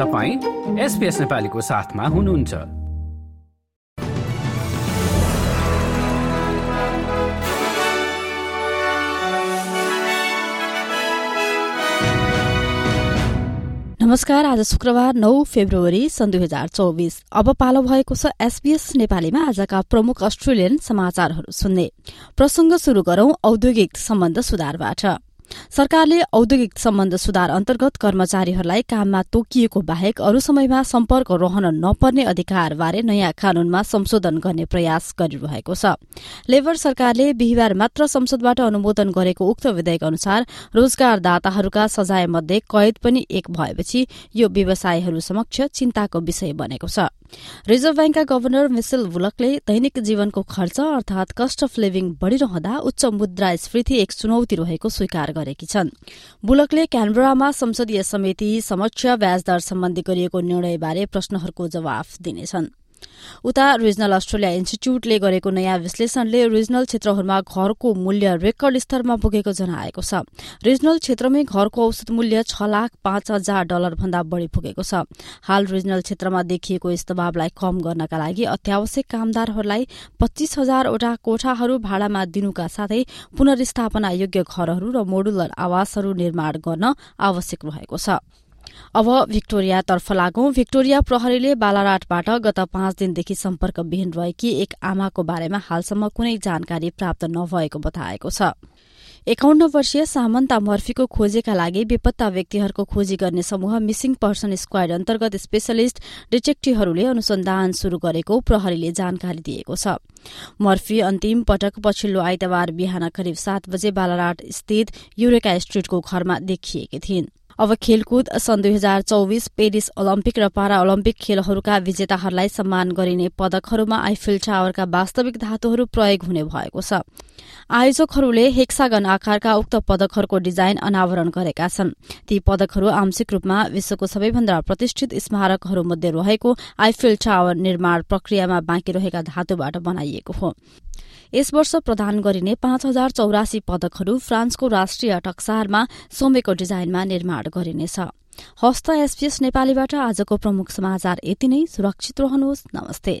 तपाईँ एसपिएस नेपालीको साथमा हुनुहुन्छ। नमस्कार आज शुक्रबार नौ फेब्रुअरी सन् दुई हजार चौबिस। अब पालो भएको छ एसबीएस नेपालीमा आजका प्रमुख अस्ट्रेलियन समाचारहरू सुन्ने। प्रसंग शुरू गरौं औद्योगिक सम्बन्ध सुधारबाट। सरकारले औद्योगिक सम्बन्ध सुधार अन्तर्गत कर्मचारीहरूलाई काममा तोकिएको बाहेक अरू समयमा सम्पर्क रहन नपर्ने अधिकारबारे नयाँ कानूनमा संशोधन गर्ने प्रयास गरिरहेको छ। लेबर सरकारले बिहिबार मात्र संसदबाट अनुमोदन गरेको उक्त विधेयक अनुसार रोजगारदाताहरूका सजाय मध्ये कैद पनि एक भएपछि यो व्यवसायहरू समक्ष चिन्ताको विषय बनेको छ। रिजर्भ ब्याङ्कका गवर्नर मिसेल बुलकले दैनिक जीवनको खर्च अर्थात कस्ट अफ लिभिङ बढ़िरहँदा उच्च मुद्रास्फीति एक चुनौती रहेको स्वीकार गरेकी छन्। बुलकले क्यानबरामा संसदीय समिति समक्ष ब्याजदर सम्बन्धी गरिएको निर्णयबारे प्रश्नहरूको जवाफ दिनेछन्। उता रिजनल अस्ट्रेलिया इन्स्टिच्यूटले गरेको नयाँ विश्लेषणले रिजनल क्षेत्रहरूमा घरको मूल्य रेकर्ड स्तरमा पुगेको जनाएको छ। रिजनल क्षेत्रमै घरको औसत मूल्य छ लाख पाँच हजार डलर भन्दा बढ़ी पुगेको छ। हाल रिजनल क्षेत्रमा देखिएको यस दबावलाई कम गर्नका लागि अत्यावश्यक कामदारहरूलाई पच्चीस हजारवटा कोठाहरू भाडामा दिनुका साथै पुनर्स्थापना योग्य घरहरू र मोडुलर आवासहरू निर्माण गर्न आवश्यक रहेको छ। अब भिक्टोरियातर्फ लागौं। भिक्टोरिया प्रहरीले बालाराटबाट गत पाँच दिनदेखि सम्पर्कविहीन रहेकी एक आमाको बारेमा हालसम्म कुनै जानकारी प्राप्त नभएको बताएको छ। एकाउन्न वर्षीय सामन्ता मर्फीको खोजीका लागि बेपत्ता व्यक्तिहरूको खोजी गर्ने समूह मिसिङ पर्सन स्क्वाड अन्तर्गत स्पेशलिस्ट डिटेक्टिभहरूले अनुसन्धान शुरू गरेको प्रहरीले जानकारी दिएको छ। मर्फी अन्तिम पटक पछिल्लो आइतबार बिहान करिब सात बजे बालाराट स्थित युरेका स्ट्रीटको घरमा देखिएकी थिइन्। अब खेलकुद सन् दुई हजार चौविस पेरिस ओलम्पिक र पारा ओलम्पिक खेलहरूका विजेताहरूलाई सम्मान गरिने पदकहरूमा आइफिल टावरका वास्तविक धातुहरू प्रयोग हुने भएको छ। आयोजकहरूले हेक्सागन आकारका उक्त पदकहरूको डिजाइन अनावरण गरेका छन्। ती पदकहरू आंशिक रूपमा विश्वको सबैभन्दा प्रतिष्ठित स्मारकहरूमध्ये रहेको आइफिल टावर निर्माण प्रक्रियामा बाँकी रहेका धातुबाट बनाइएको हो। यस वर्ष प्रदान गरिने पाँच हजार चौरासी पदकहरू फ्रान्सको राष्ट्रिय टक्सारमा सोमेको डिजाइनमा निर्माण गरिनेछ। हस्त एसपीएस नेपालीबाट आजको प्रमुख समाचार यति नै। सुरक्षित रहनुहोस्। नमस्ते।